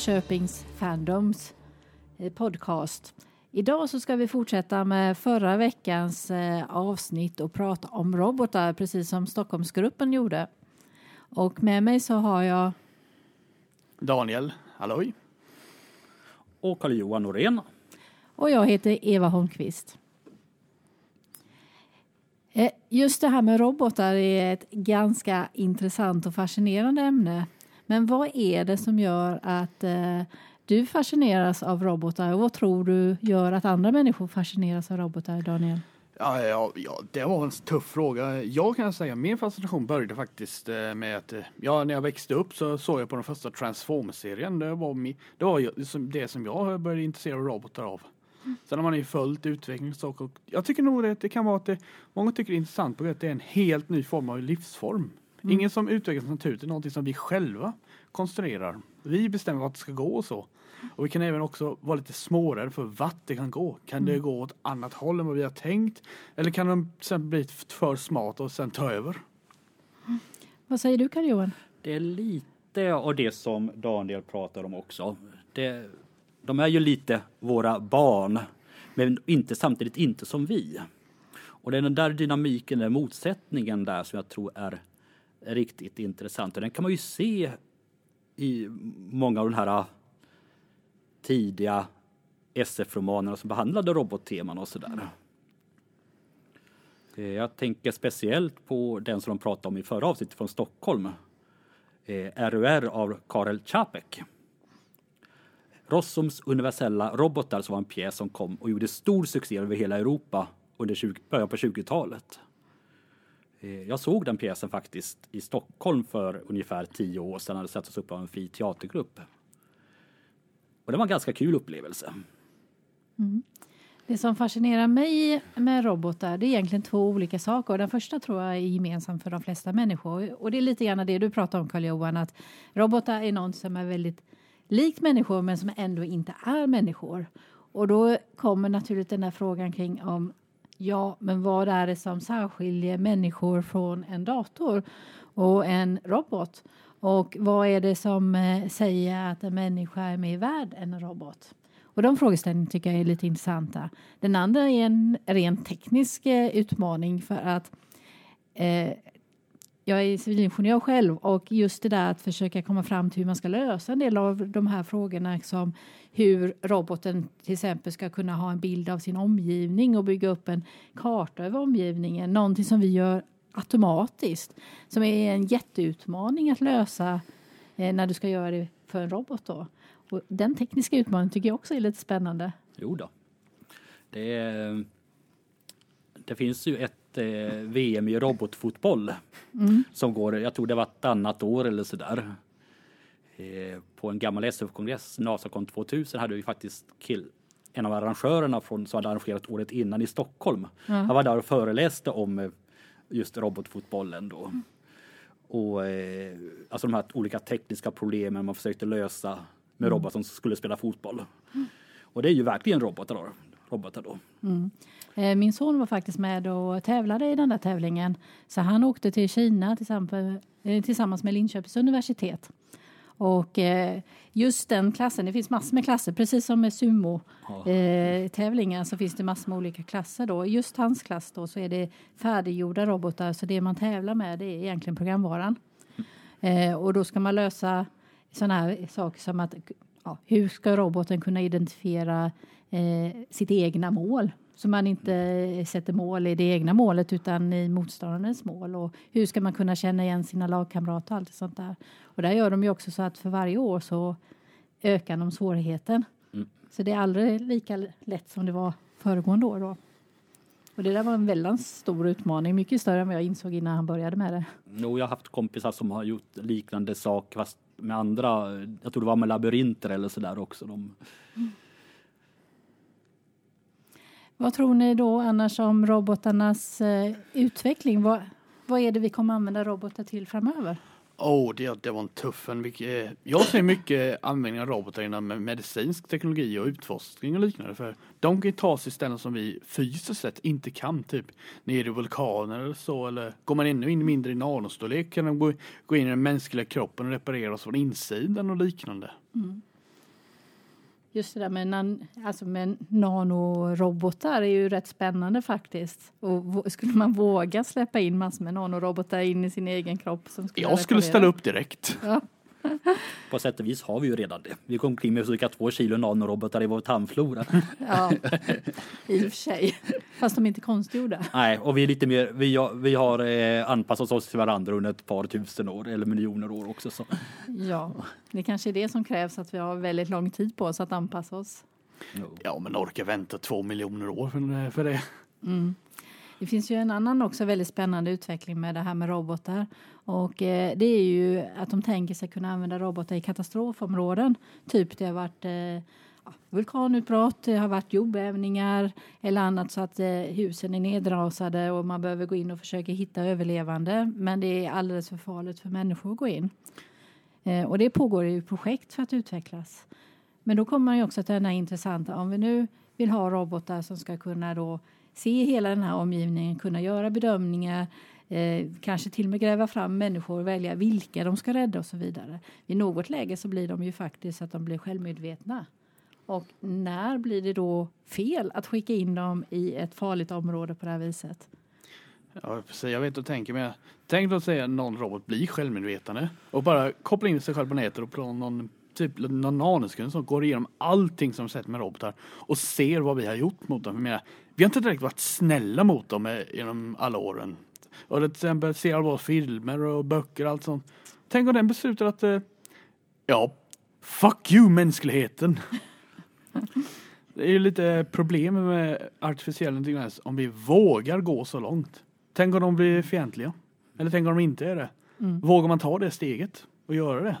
Jönköpings Fandoms eh, podcast. Idag så ska vi fortsätta med förra veckans eh, avsnitt och prata om robotar precis som Stockholmsgruppen gjorde. Och med mig så har jag Daniel, halloj. Och Carl-Johan Norén. och jag heter Eva Holmqvist. Eh, Just det här med robotar är ett ganska intressant och fascinerande ämne. Men vad är det som gör att eh, du fascineras av robotar och vad tror du gör att andra människor fascineras av robotar, Daniel? Ja, ja, ja, det var en tuff fråga. Jag kan säga min fascination började faktiskt eh, med att eh, ja, när jag växte upp så såg jag på den första Transformers-serien. Det var, mi- det var det som jag började intressera robotar av. Sen har man ju följt utvecklingen och jag tycker nog att det kan vara att det, många tycker det är intressant på att det är en helt ny form av livsform. Ingen som utvecklas naturligt, det är någonting som vi själva konstruerar. Vi bestämmer vart det ska gå och så. Och vi kan även också vara lite smårädda för vart det kan gå. Kan det gå åt annat håll än vad vi har tänkt? Eller kan de sen bli för smarta och sen ta över? Vad säger du, Karl-Johan? Det är lite av det som Daniel pratar om också. Det, de är ju lite våra barn, men inte samtidigt inte som vi. Och det är den där dynamiken, den motsättningen där som jag tror är riktigt intressant. Och den kan man ju se i många av de här tidiga SF-romanerna som behandlade robotteman och sådär. Eh, Jag tänker speciellt på den som de pratade om i förra avsnittet från Stockholm. Eh, RUR av Karel Čapek. Rossums universella robotar som var en pjäs som kom och gjorde stor succé över hela Europa under 20, början på 20-talet. Eh, jag såg den pjäsen faktiskt i Stockholm för ungefär tio år sedan. Den hade satts upp av en fri teatergrupp. Och det var en ganska kul upplevelse. Mm. Det som fascinerar mig med robotar det är egentligen två olika saker. Den första tror jag är gemensam för de flesta människor. Och det är lite grann det du pratar om Carl-Johan, att robotar är något som är väldigt likt människor men som ändå inte är människor. Och då kommer naturligt den här frågan kring om ja, men vad är det som särskiljer människor från en dator och en robot? Och vad är det som eh, säger att en människa är mer värd än en robot? Och de frågeställningarna tycker jag är lite intressanta. Den andra är en rent teknisk eh, utmaning för att eh, jag är civilingenjör själv och just det där att försöka komma fram till hur man ska lösa en del av de här frågorna som hur roboten till exempel ska kunna ha en bild av sin omgivning och bygga upp en karta över omgivningen. Någonting som vi gör automatiskt som är en jätteutmaning att lösa eh, när du ska göra det för en robot. Då. Och den tekniska utmaningen tycker jag också är lite spännande. Jo då. Det, det finns ju ett eh, VM i robotfotboll som går, jag tror det var ett annat år eller sådär. Eh, på en gammal SF-kongress, Nasacon 2000, hade vi faktiskt kill, en av arrangörerna från, som hade arrangerat året innan i Stockholm. Han var där och föreläste om eh, just robotfotbollen då. Och eh, alltså de här olika tekniska problemen man försökte lösa med robotar som skulle spela fotboll. Och det är ju verkligen robotar då. Robotar då. Eh, Min son var faktiskt med och tävlade i den där tävlingen. Så han åkte till Kina tillsammans, eh, med Linköpings universitet. Och eh, just den klassen, det finns massor med klasser, precis som med sumo-tävlingar så finns det massor med olika klasser. Då. Just hans klass då så är det färdiggjorda robotar, så det man tävlar med det är egentligen programvaran. Och då ska man lösa sådana här saker som att ja, hur ska roboten kunna identifiera eh, sitt egna mål? Så man inte sätter mål i det egna målet utan i motståndarens mål. Och hur ska man kunna känna igen sina lagkamrater och allt sånt där. Och där gör de ju också så att för varje år så ökar de svårigheten. Så det är aldrig lika lätt som det var föregående år då. Och det där var en väldigt stor utmaning, mycket större än vad jag insåg innan han började med det. Jo, jag har haft kompisar som har gjort liknande sak fast med andra, jag tror det var med labyrinter eller sådär också. De, Vad tror ni då annars om robotarnas eh, utveckling? Vad, vad är det vi kommer använda robotar till framöver? Oh, det, det var en tuff en. Vilket- eh, Jag ser mycket användning av robotar inom medicinsk teknologi och utforskning och liknande. För de kan ju ta sig ställen som vi fysiskt sett inte kan. Typ ner i vulkaner eller så. Eller går man ännu in mindre i nanostorlek kan de gå, gå in i den mänskliga kroppen och reparera oss från insidan och liknande. Just det där med, nan, alltså med nanorobotar är ju rätt spännande faktiskt. Och skulle man våga släppa in massor med nanorobotar in i sin egen kropp? Som skulle Jag skulle ställa upp direkt. Ja. På sätt och vis har vi ju redan det. Vi går omkring med cirka två kilo nanorobotar i vår tarmflora. Ja, i och för sig. Fast de är inte konstgjorda. Nej, och vi är lite mer, vi har, vi har eh, anpassat oss till varandra under ett par tusen år eller miljoner år också. Så. Ja, det kanske är det som krävs att vi har väldigt lång tid på oss att anpassa oss. Ja, men orkar vänta två miljoner år för, för det. Det finns ju en annan också väldigt spännande utveckling med det här med robotar. Och eh, det är ju att de tänker sig kunna använda robotar i katastrofområden. Typ det har varit eh, vulkanutbrott, det har varit jordbävningar eller annat så att eh, husen är nedrasade och man behöver gå in och försöka hitta överlevande. Men det är alldeles för farligt för människor att gå in. Eh, och det pågår ju projekt för att utvecklas. Men då kommer man ju också till den här intressanta, om vi nu vill ha robotar som ska kunna då se hela den här omgivningen, kunna göra bedömningar, eh, kanske till och med gräva fram människor och välja vilka de ska rädda och så vidare. I något läge så blir de ju faktiskt att de blir självmedvetna. Och när blir det då fel att skicka in dem i ett farligt område på det här viset? Ja, precis. Jag vet och tänker men Tänk då att säga att någon robot blir självmedvetande och bara koppla in sig själv på nätet och på någon typ någon som går igenom allting som sett med robotar och ser vad vi har gjort mot dem. Jag menar, vi har inte direkt varit snälla mot dem eh, genom alla åren. Och till exempel ser alla våra filmer och böcker och allt sånt. Tänk om den beslutar att eh, ja, fuck you mänskligheten. Det är ju lite problem med artificiell intelligens om vi vågar gå så långt. Tänk om de blir fientliga. Eller tänk om de inte är det. Vågar man ta det steget och göra det?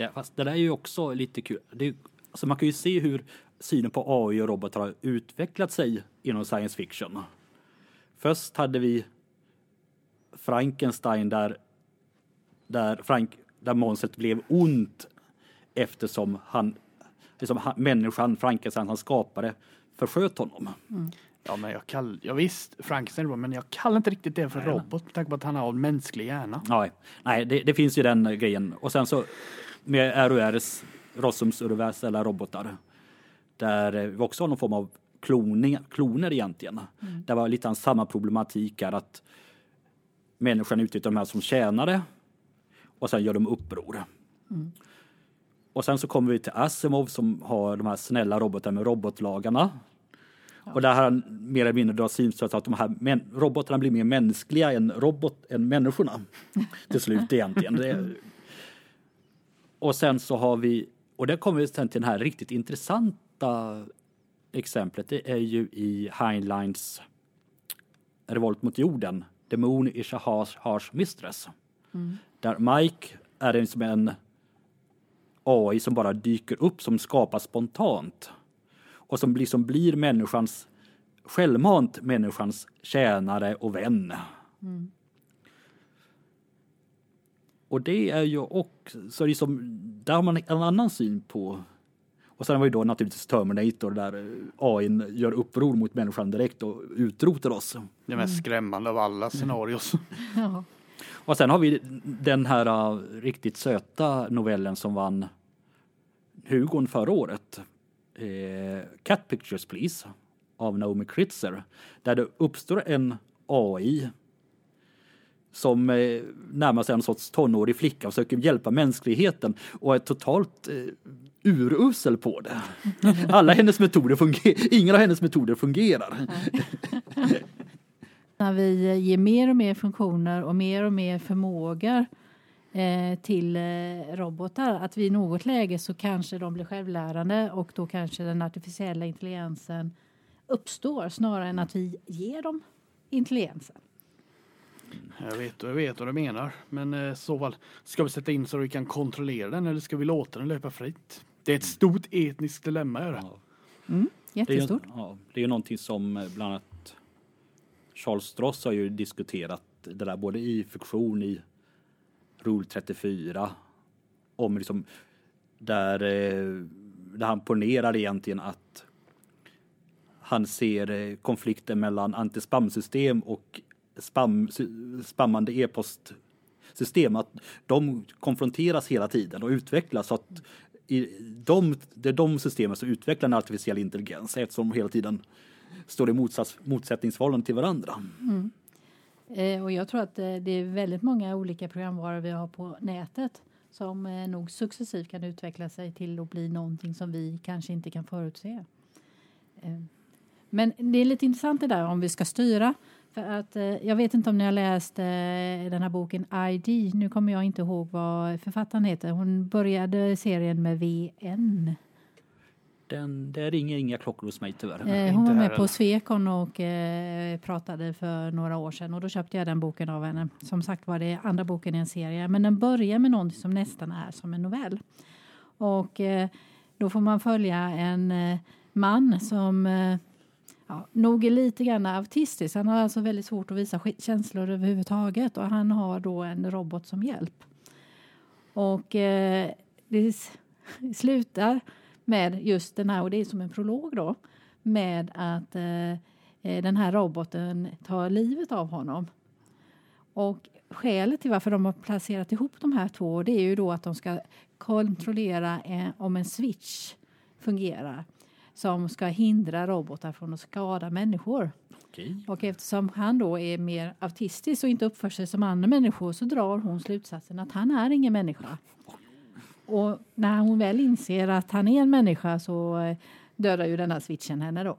Det, fast det där är ju också lite kul. Det, alltså man kan ju se hur synen på AI och robotar har utvecklat sig inom science fiction. Först hade vi Frankenstein där, där, Frank, där monstret blev ont eftersom han, liksom han, människan, Frankenstein, han skapade, försköt honom. Ja, men jag kallar, ja visst, Frankenstein men jag kallar inte riktigt det för robot med tanke på att han har en mänsklig hjärna. Nej, nej det, det finns ju den grejen. Och sen så med RORs, Rossums universella robotar, där eh, vi också har någon form av kloning, kloner egentligen. Det var lite samma problematik är att människan utnyttjar de här som tjänare och sen gör de uppror. Och sen så kommer vi till Asimov som har de här snälla robotarna med robotlagarna. Och där har han mer eller mindre dragit synsätt att de här robotarna blir mer mänskliga än, robot, än människorna. till slut egentligen. Det, och sen så har vi, och där kommer vi sen till den här riktigt intressanta exemplet. Det är ju i Heinleins Revolt mot jorden. The moon is a harsh, harsh mistress. Där Mike är en, som en AI som bara dyker upp, som skapas spontant. Och som liksom blir människans, självmant människans tjänare och vän. Och det är ju också, så liksom, där har man en annan syn på och sen var ju då naturligtvis Terminator där eh, AI gör uppror mot människan direkt och utrotar oss. Det mest skrämmande av alla scenarios. Ja. Och sen har vi den här uh, riktigt söta novellen som vann Hugon förra året. Eh, Cat Pictures Please av Naomi Kritzer. Där det uppstår en AI som eh, närmar sig en sorts tonårig flicka och försöker hjälpa mänskligheten och är totalt eh, urusel på det. Alla hennes metoder fungerar, ingen av hennes metoder fungerar. När vi ger mer och mer funktioner och mer och mer förmågor eh, till robotar, att vi i något läge så kanske de blir självlärande och då kanske den artificiella intelligensen uppstår snarare än att vi ger dem intelligensen. Jag vet, jag vet vad du menar. Men eh, så fall, ska vi sätta in så att vi kan kontrollera den eller ska vi låta den löpa fritt? Det är ett stort etniskt dilemma. Är det. Ja. Det är, ju, Jättestort. ja, det är ju någonting som eh, bland annat Charles Stross har ju diskuterat det där både i fiktion, i Rule 34. Om liksom där, eh, där han ponerar egentligen att han ser konflikten mellan antispamsystem och spam, spammande e-postsystem. Att de konfronteras hela tiden och utvecklas. Så att i de, det är de systemen som utvecklar en artificiell intelligens eftersom de hela tiden står i motsats, motsättningsförhållande till varandra. Mm. Eh, och jag tror att eh, det är väldigt många olika programvaror vi har på nätet som eh, nog successivt kan utveckla sig till att bli någonting som vi kanske inte kan förutse. Eh, men det är lite intressant det där om vi ska styra. För att, eh, jag vet inte om ni har läst eh, den här boken ID. Nu kommer jag inte ihåg vad författaren heter. Hon började serien med VN. Den, det ringer inga klockor hos mig tyvärr. Eh, hon var med på Svekon och eh, pratade för några år sedan och då köpte jag den boken av henne. Som sagt var det andra boken i en serie men den börjar med något som nästan är som en novell. Och eh, då får man följa en eh, man som eh, ja, nog är lite grann autistisk. Han har alltså väldigt svårt att visa känslor överhuvudtaget och han har då en robot som hjälp. Och eh, det slutar med just den här, och det är som en prolog då, med att eh, eh, den här roboten tar livet av honom. Och skälet till varför de har placerat ihop de här två det är ju då att de ska kontrollera eh, om en switch fungerar som ska hindra robotar från att skada människor. Okej. Och eftersom han då är mer autistisk och inte uppför sig som andra människor så drar hon slutsatsen att han är ingen människa. Och när hon väl inser att han är en människa så eh, dödar ju den här switchen henne då.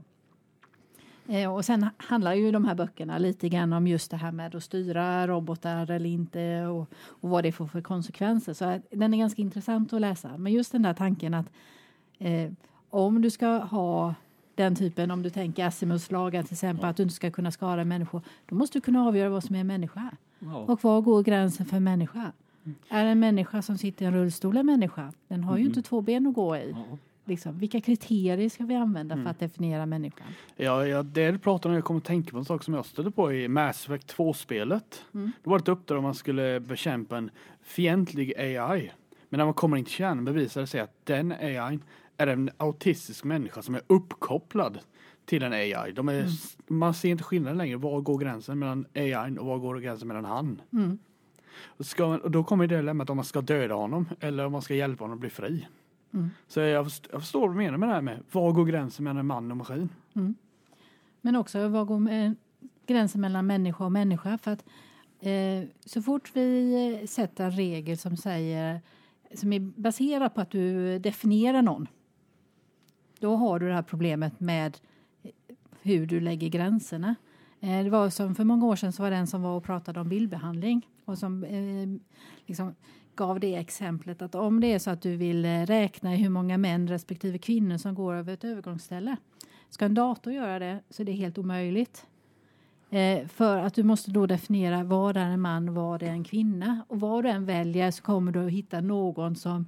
Eh, och sen handlar ju de här böckerna lite grann om just det här med att styra robotar eller inte och, och vad det får för konsekvenser. Så den är ganska intressant att läsa. Men just den där tanken att eh, om du ska ha den typen, om du tänker Asimovs lagar till exempel, att du inte ska kunna skada människor, då måste du kunna avgöra vad som är människa. Ja. Och var går gränsen för människa? Är en människa som sitter i en rullstol en människa? Den har ju inte två ben att gå i. Ja. Liksom, vilka kriterier ska vi använda för att definiera människan? Ja, ja, det du pratar om, jag kommer att tänka på en sak som jag stötte på i Mass Effect 2-spelet. Mm. Det var ett uppdrag om man skulle bekämpa en fientlig AI. Men när man kommer in till kärnan bevisar det sig att den AI är en autistisk människa som är uppkopplad till en AI. De är, Man ser inte skillnaden längre. Var går gränsen mellan AI och var går gränsen mellan han? Mm. Och Ska, och då kommer det dilemmat om man ska döda honom eller om man ska hjälpa honom att bli fri. Mm. Så jag, jag förstår vad du menar med det här med var går gränsen mellan man och maskin? Men också vad går gränsen mellan människa och människa? För att eh, så fort vi eh, sätter en regel som säger som är baserad på att du definierar någon. Då har du det här problemet med eh, hur du lägger gränserna. Eh, det var som för många år sedan så var det en som var och pratade om bildbehandling och som eh, liksom gav det exemplet att om det är så att du vill eh, räkna hur många män respektive kvinnor som går över ett övergångsställe Ska en dator göra det så är det helt omöjligt. Eh, för att du måste då definiera vad är en man, vad är en kvinna. Och vad du än väljer så kommer du att hitta någon som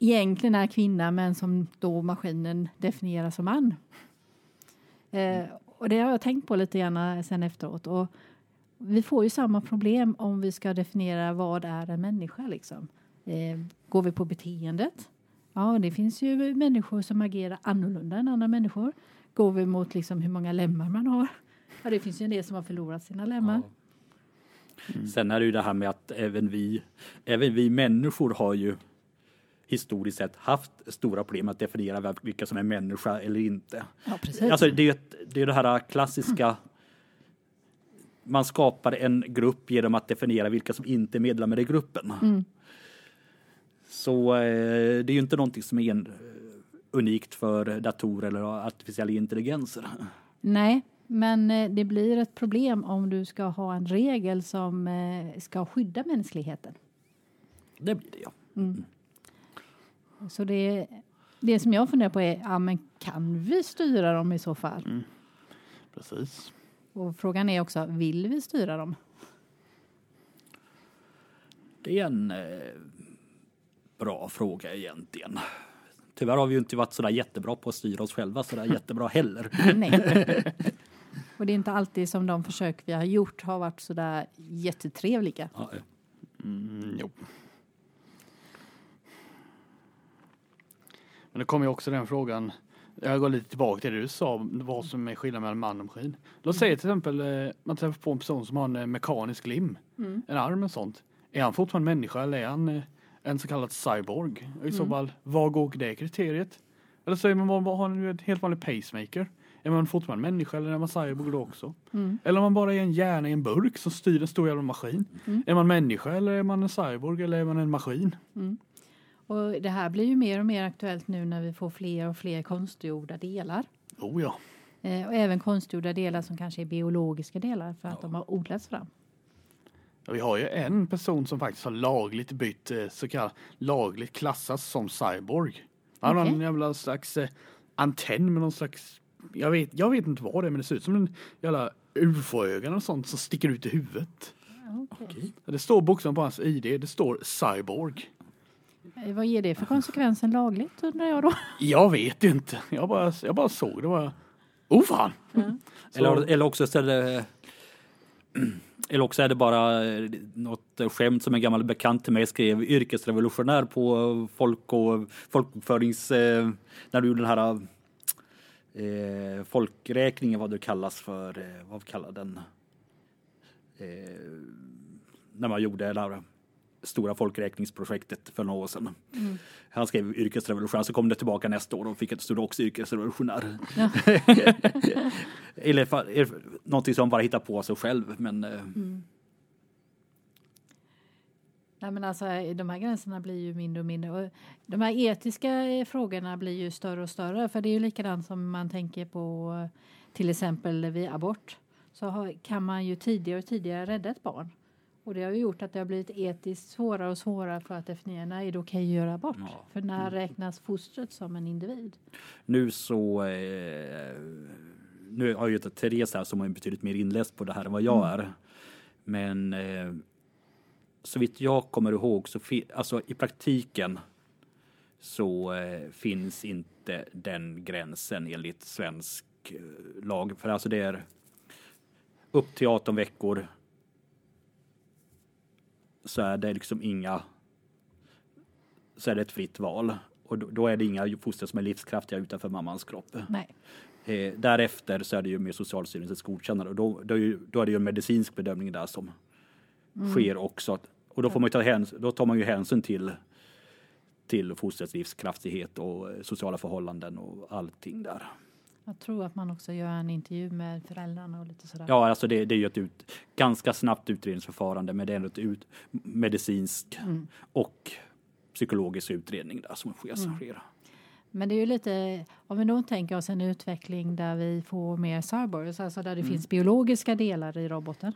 egentligen är kvinna men som då maskinen definierar som man. Eh, och det har jag tänkt på lite grann sen efteråt. Och vi får ju samma problem om vi ska definiera vad är en människa. Liksom. Eh, går vi på beteendet? Ja, det finns ju människor som agerar annorlunda än andra människor. Går vi mot liksom hur många lemmar man har? Ja, det finns ju en del som har förlorat sina lemmar. Ja. Sen är det ju det här med att även vi, även vi människor har ju historiskt sett haft stora problem att definiera vilka som är människa eller inte. Ja, precis. Alltså det är ju det, är det här klassiska man skapar en grupp genom att definiera vilka som inte är medlemmar i gruppen. Mm. Så eh, det är ju inte någonting som är en, eh, unikt för datorer eller artificiella intelligenser. Nej, men eh, det blir ett problem om du ska ha en regel som eh, ska skydda mänskligheten. Det blir det ja. Så det, det som jag funderar på är, ja, men kan vi styra dem i så fall? Precis. Och frågan är också, vill vi styra dem? Det är en eh, bra fråga egentligen. Tyvärr har vi ju inte varit sådär jättebra på att styra oss själva sådär jättebra heller. Nej. Och det är inte alltid som de försök vi har gjort har varit så där jättetrevliga. Ja, Mm, jo. Men det kommer ju också den frågan. Jag går lite tillbaka till det du sa, vad som är skillnaden mellan man och maskin. Låt säga till exempel eh, man träffar på en person som har en eh, mekanisk lim, Mm. en arm och sånt. Är han fortfarande människa eller är han eh, en så kallad cyborg? Och I så Mm. fall, vad går det kriteriet? Eller är man bara har en helt vanlig pacemaker. Är man fortfarande människa eller är man cyborg då också? Mm. Eller om man bara är en hjärna i en burk som styr en stor jävla maskin. Mm. Är man människa eller är man en cyborg eller är man en maskin? Och det här blir ju mer och mer aktuellt nu när vi får fler och fler konstgjorda delar. Oh ja. Eh, och även konstgjorda delar som kanske är biologiska delar för att Ja. de har odlats fram. Ja, Vi har ju en person som faktiskt har lagligt bytt eh, så kallat lagligt klassas som cyborg. Han har Okej. en jävla slags eh, antenn med någon slags jag vet, jag vet inte vad det är men det ser ut som en jävla ufo-ögon och sånt som sticker ut i huvudet. Okay. Det står bokstavligen på hans ID, det står cyborg. Eh, vad ger det för konsekvenser lagligt undrar jag då? Jag vet inte, jag bara, jag bara såg det bara. Oh fan! Så- Eller, eller också istället eller också är det bara eh, något skämt som en gammal bekant till mig skrev yrkesrevolutionär på folk och folkbokförings eh, när du gjorde den här eh, folkräkningen vad det kallas för eh, vad kallar den eh, när man gjorde det här stora folkräkningsprojektet för några år sedan. Han skrev yrkesrevolutionär så kom det tillbaka nästa år och fick ett stod också yrkesrevolutionär. Ja. Eller någonting som bara hittar på sig själv. Men eh, Nej, men alltså, de här gränserna blir ju mindre och mindre. Och de här etiska eh, frågorna blir ju större och större. För det är ju likadant som man tänker på eh, till exempel vid abort. Så har, kan man ju tidigare och tidigare rädda ett barn. Och det har ju gjort att det har blivit etiskt svårare och svårare för att definiera när är det okej att göra abort. Ja. För när räknas fostret som en individ? nu så eh, nu har ju Therese här som är betydligt mer inläst på det här än vad jag är. Men eh, så vitt jag kommer ihåg så alltså i praktiken så eh, finns inte den gränsen enligt svensk eh, lag. För alltså det är upp till 18 veckor så är det liksom inga så är det ett fritt val. Och då, då är det inga foster som är livskraftiga utanför mammans kropp. Eh, därefter så är det ju med Socialstyrelsens godkännande och då, då, är ju, då är det ju en medicinsk bedömning där som sker också. Och då får man ta hänsyn, då tar man ju hänsyn till till fostrets livskraftighet och eh, sociala förhållanden och allting där. Jag tror att man också gör en intervju med föräldrarna och lite sådär. Ja, alltså det, det är ju ett ut, ganska snabbt utredningsförfarande, men det är ändå ett ut, medicinsk Mm. och psykologisk utredning där som sker. Som Mm. sker. Men det är ju lite, om vi då tänker oss en utveckling där vi får mer cyborgs, alltså där det finns biologiska delar i roboten.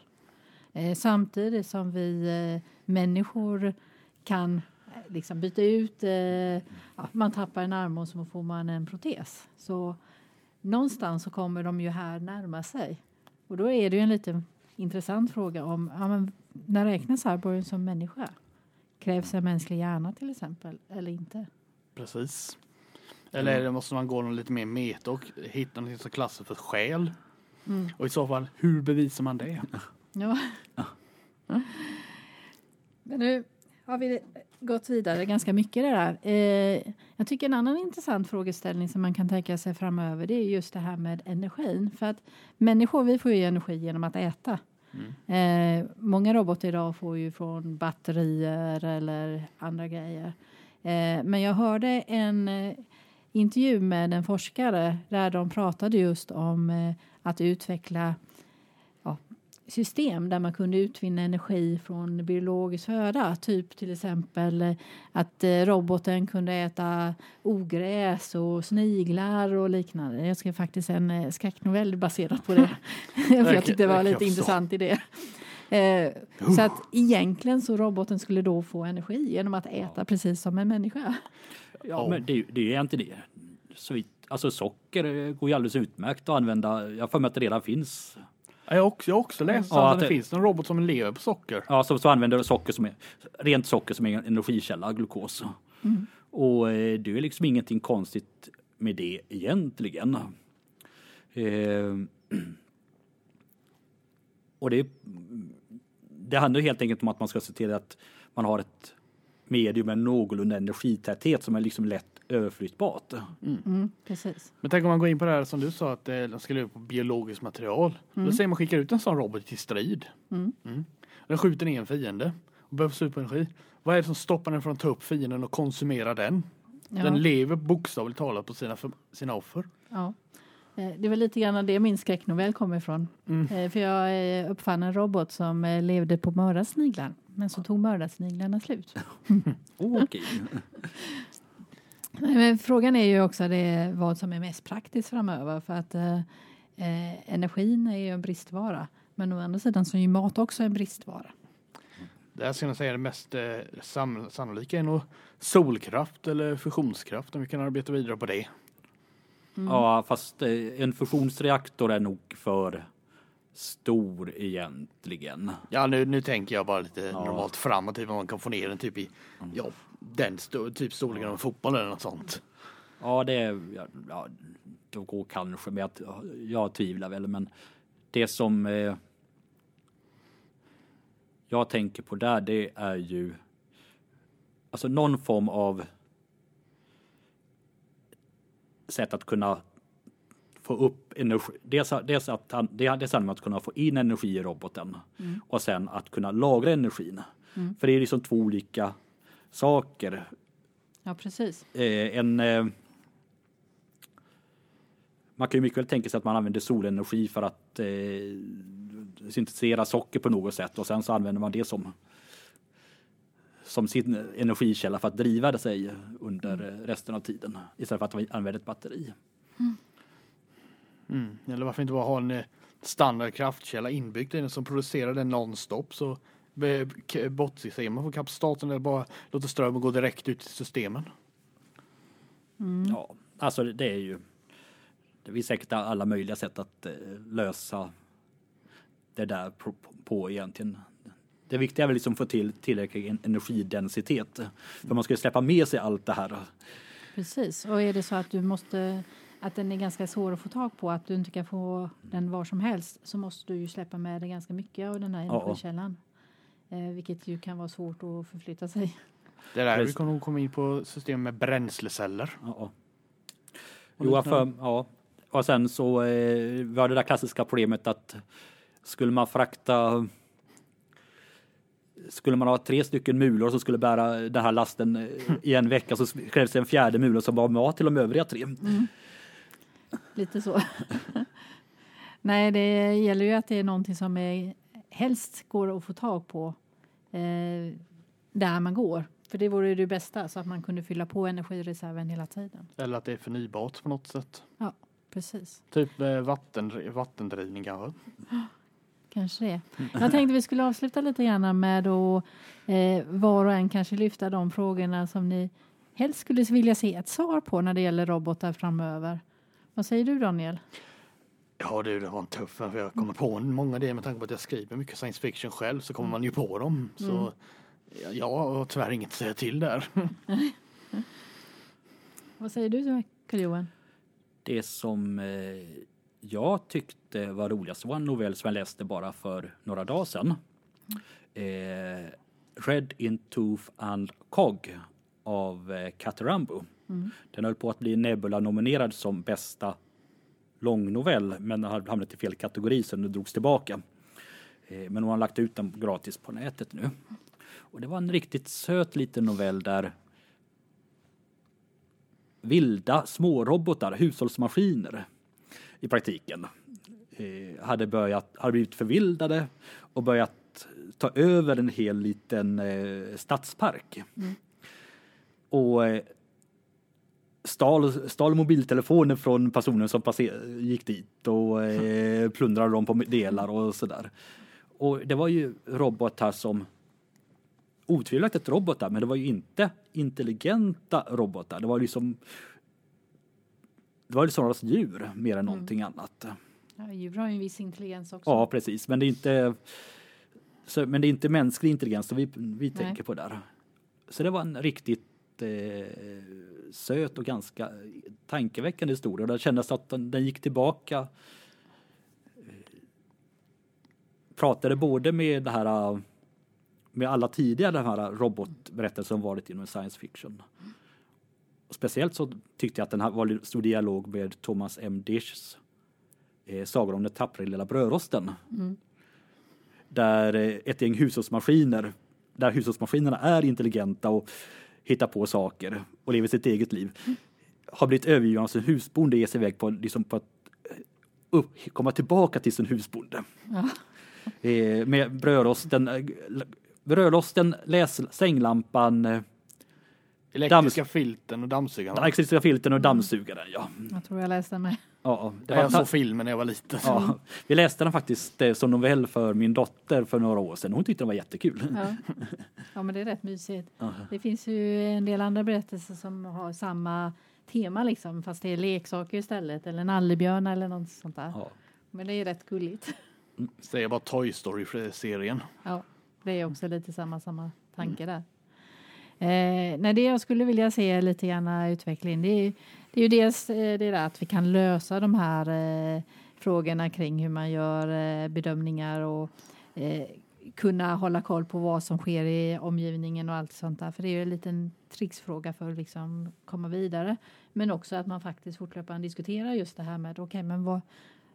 Eh, samtidigt som vi eh, människor kan eh, liksom byta ut, eh, man tappar en arm och så får man en protes. Så någonstans så kommer de ju här närma sig. Och då är det ju en lite intressant fråga om, ja, men, när räknas cyborgen som människa? Krävs en mänsklig hjärna till exempel, eller inte? Precis. Eller det måste man gå någon lite mer meta och hitta något som klassar för själ? Mm. Och i så fall, hur bevisar man det? Ja. Men nu har vi gått vidare ganska mycket det där. Eh, jag tycker en annan intressant frågeställning som man kan tänka sig framöver det är just det här med energin. För att människor vi får ju energi genom att äta. Eh, många robotar idag får ju från batterier eller andra grejer. Eh, men jag hörde en intervju med en forskare där de pratade just om att utveckla system där man kunde utvinna energi från biologisk föda. Typ till exempel att eh, roboten kunde äta ogräs och sniglar och liknande. Jag skrev faktiskt en eh, skräcknovell baserad på det. För jag tyckte det var lite intressant idé. Eh, så att egentligen så roboten skulle då få energi genom att äta precis som en människa. Ja, men det, det är ju egentligen det. Så alltså socker går ju alldeles utmärkt att använda. Jag har för mig att det redan finns. Ja, Jag har också, jag också läst Ja, att det det- finns en robot som lever på socker. Ja, så, så använder socker som är rent socker som är en energikälla, glukos. Och eh, det är liksom ingenting konstigt med det egentligen. Eh, och det, det handlar helt enkelt om att man ska se till att man har ett medium med någorlunda energitäthet som är liksom lätt överflyttbart. Mm, precis. Men tänk om man går in på det här som du sa att eh, de ska leva på biologiskt material. Mm. Då säger man skickar ut en sån robot till strid. Mm. Mm. Den skjuter ner en fiende och behöver superenergi. Vad är det som stoppar den från att ta upp fienden och konsumera den? Ja. Den lever bokstavligt talat på sina, sina offer. Ja. Eh, Det var lite grann det min skräcknovell kommer ifrån. Mm. Eh, För jag uppfann en robot som levde på mördarsniglar. Men så tog mördarsniglarna slut. Oh, Men frågan är ju också det, vad som är mest praktiskt framöver. För att eh, eh, energin är ju en bristvara. Men å andra sidan så är ju mat också en bristvara. Det här ska jag säga det mest eh, sam- sannolika är nog solkraft eller fusionskraft om vi kan arbeta vidare på det. Ja, fast eh, en fusionsreaktor är nog för stor egentligen. Ja nu, nu tänker jag bara lite Ja. normalt framåt, typ om man kan få ner den typ i ja, den sto- typ storleken av en fotboll eller något sånt. Ja, det är, ja, det går kanske med att jag tvivlar väl, men det som eh, jag tänker på där, det är ju alltså någon form av sätt att kunna få upp energi. Dels, dels att han, det, dels handlar att kunna få in energi i roboten och sen att kunna lagra energin. För det är liksom två olika saker. Ja, precis. Eh, en eh, man kan ju mycket väl tänka sig att man använder solenergi för att eh, syntetisera socker på något sätt och sen så använder man det som som sin energikälla för att driva det sig under eh, resten av tiden istället för att man använder ett batteri. Mm. Eller varför inte bara ha en standard kraftkälla inbyggd i den som producerar den nonstop så bortser man från kapaciteten eller bara låter strömmen gå direkt ut i systemen. Ja, alltså det är ju det finns säkert alla möjliga sätt att eh, lösa det där på, på egentligen. Det viktiga är väl liksom att få till tillräcklig en- energidensitet. För man ska ju släppa med sig allt det här. Precis. Och är det så att du måste att den är ganska svår att få tag på, att du inte kan få den var som helst, så måste du ju släppa med dig ganska mycket av den här Ja. energikällan. Eh, vilket ju kan vara svårt att förflytta sig. Det är där vi Precis. kommer nog komma in på system med bränsleceller. Ja. Jo, för, ja. Och sen så eh, var det där klassiska problemet att skulle man frakta skulle man ha tre stycken mulor som skulle bära den här lasten eh, i en vecka så krävs det en fjärde mula som var mat till de övriga tre. Lite så. Nej, det gäller ju att det är någonting som är, helst går att få tag på eh, där man går. För det vore ju det bästa, så att man kunde fylla på energireserven hela tiden. Eller att det är förnybart på något sätt. Precis, Typ eh, vatten, vattendrivning kanske. kanske det. Jag tänkte vi skulle avsluta lite grann med att eh, var och en kanske lyfta de frågorna som ni helst skulle vilja se ett svar på när det gäller robotar framöver. Vad säger du Daniel? Ja du, det var en tuff för jag kommer på många idéer med tanke på att jag skriver mycket science fiction själv så kommer man ju på dem. Så ja, jag har tyvärr inget att säga till där. Vad säger du Karl-Johan? Det som eh, jag tyckte var roligast var en novell som jag läste bara för några dagar sedan. Eh, Red in Tooth and Cog av eh, Catterambo. Den höll på att bli Nebula-nominerad som bästa långnovell men den hade hamnat i fel kategori så den drogs tillbaka. Eh, men hon har lagt ut den gratis på nätet nu. Och det var en riktigt söt liten novell där vilda smårobotar, hushållsmaskiner i praktiken, eh, hade, börjat, hade blivit förvildade och börjat ta över en hel liten eh, stadspark. Och eh, stal, stal mobiltelefoner från personer som passer, gick dit och eh, plundrade dem på delar och sådär. Och det var ju robotar som otvivelaktigt robotar, men det var ju inte intelligenta robotar. Det var liksom det var ju snarast djur mer än någonting annat. Ja, djur har ju en viss intelligens också. Ja, precis, men det är inte så, men det är inte mänsklig intelligens som vi, vi tänker på där. Så det var en riktigt eh, söt och ganska tankeväckande historia. Det kändes att den, den gick tillbaka. Pratade både med det här med alla tidigare här robotberättelser som varit inom science fiction. Speciellt så tyckte jag att den här var stor dialog med Thomas M. Dishs eh, Sagor om den tappra lilla brödrosten. Mm. Där eh, ett gäng hushållsmaskiner, där hushållsmaskinerna är intelligenta och hittar på saker och lever sitt eget liv. Har blivit övergivna av sin husbonde och ger sig iväg på, liksom på att eh, upp, komma tillbaka till sin husbonde. Ja. Eh, med brödrosten, eh, brödrosten, läs, sänglampan, eh, Elektriska filten och dammsugaren. Elektriska filten och dammsugaren, ja. Jag tror jag läste med. Ja, det var jag såg filmen när jag var liten. Ja, vi läste den faktiskt eh, som novell för min dotter för några år sedan. Hon tyckte den var jättekul. Ja, ja men det är rätt mysigt. Ja. Det finns ju en del andra berättelser som har samma tema liksom, fast det är leksaker istället eller nallebjörnar eller något sånt där. Ja. Men det är rätt gulligt. Säger bara Toy Story-serien. Ja, det är också lite samma, samma tanke mm. där. Eh, nej, det jag skulle vilja se lite grann utveckling det är, det är ju dels eh, det där att vi kan lösa de här eh, frågorna kring hur man gör eh, bedömningar och eh, kunna hålla koll på vad som sker i omgivningen och allt sånt där. För det är ju en liten tricksfråga för att liksom komma vidare. Men också att man faktiskt fortlöpande diskuterar just det här med okej, okay, men vad,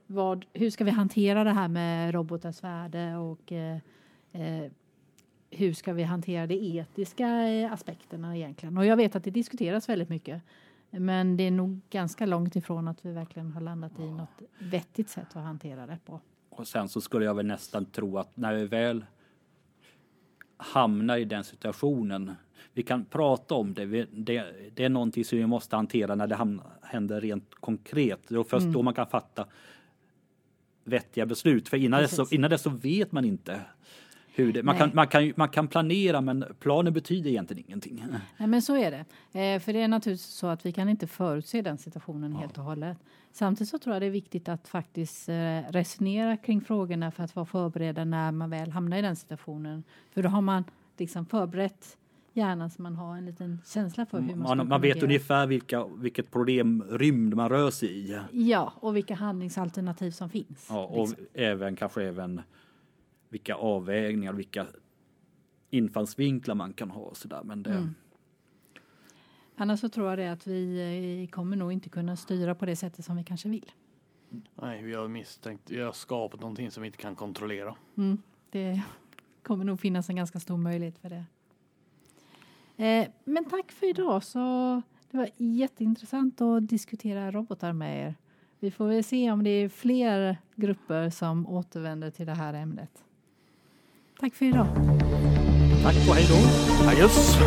vad, hur ska vi hantera det här med robotars värde och eh, eh hur ska vi hantera de etiska eh, aspekterna egentligen? Och jag vet att det diskuteras väldigt mycket. Men det är nog ganska långt ifrån att vi verkligen har landat i något vettigt sätt att hantera det på. Och sen så skulle jag väl nästan tro att när vi väl hamnar i den situationen, vi kan prata om det, vi, det, det är någonting som vi måste hantera när det händer rent konkret. Det är först mm. då man kan fatta vettiga beslut. För innan dess, så, innan dess så vet man inte hur det, man, kan, man, kan, man kan planera men planen betyder egentligen ingenting. Nej men så är det. Eh, för det är naturligtvis så att vi kan inte förutse den situationen ja. helt och hållet. Samtidigt så tror jag det är viktigt att faktiskt eh, resonera kring frågorna för att vara förberedda när man väl hamnar i den situationen. För då har man liksom förberett hjärnan så man har en liten känsla för hur man Man, man vet ungefär vilka, vilket problemrymd man rör sig i. Ja, och vilka handlingsalternativ som finns. Ja, och liksom. även kanske även vilka avvägningar, vilka infallsvinklar man kan ha. Så där. Men det... Mm. Annars så tror jag det att vi eh, kommer nog inte kunna styra på det sättet som vi kanske vill. Nej, vi har misstänkt, vi har skapat någonting som vi inte kan kontrollera. Mm, det kommer nog finnas en ganska stor möjlighet för det. Eh, men tack för idag. Så det var jätteintressant att diskutera robotar med er. Vi får väl se om det är fler grupper som återvänder till det här ämnet. Tack för idag. Tack och hej då. Adjöss.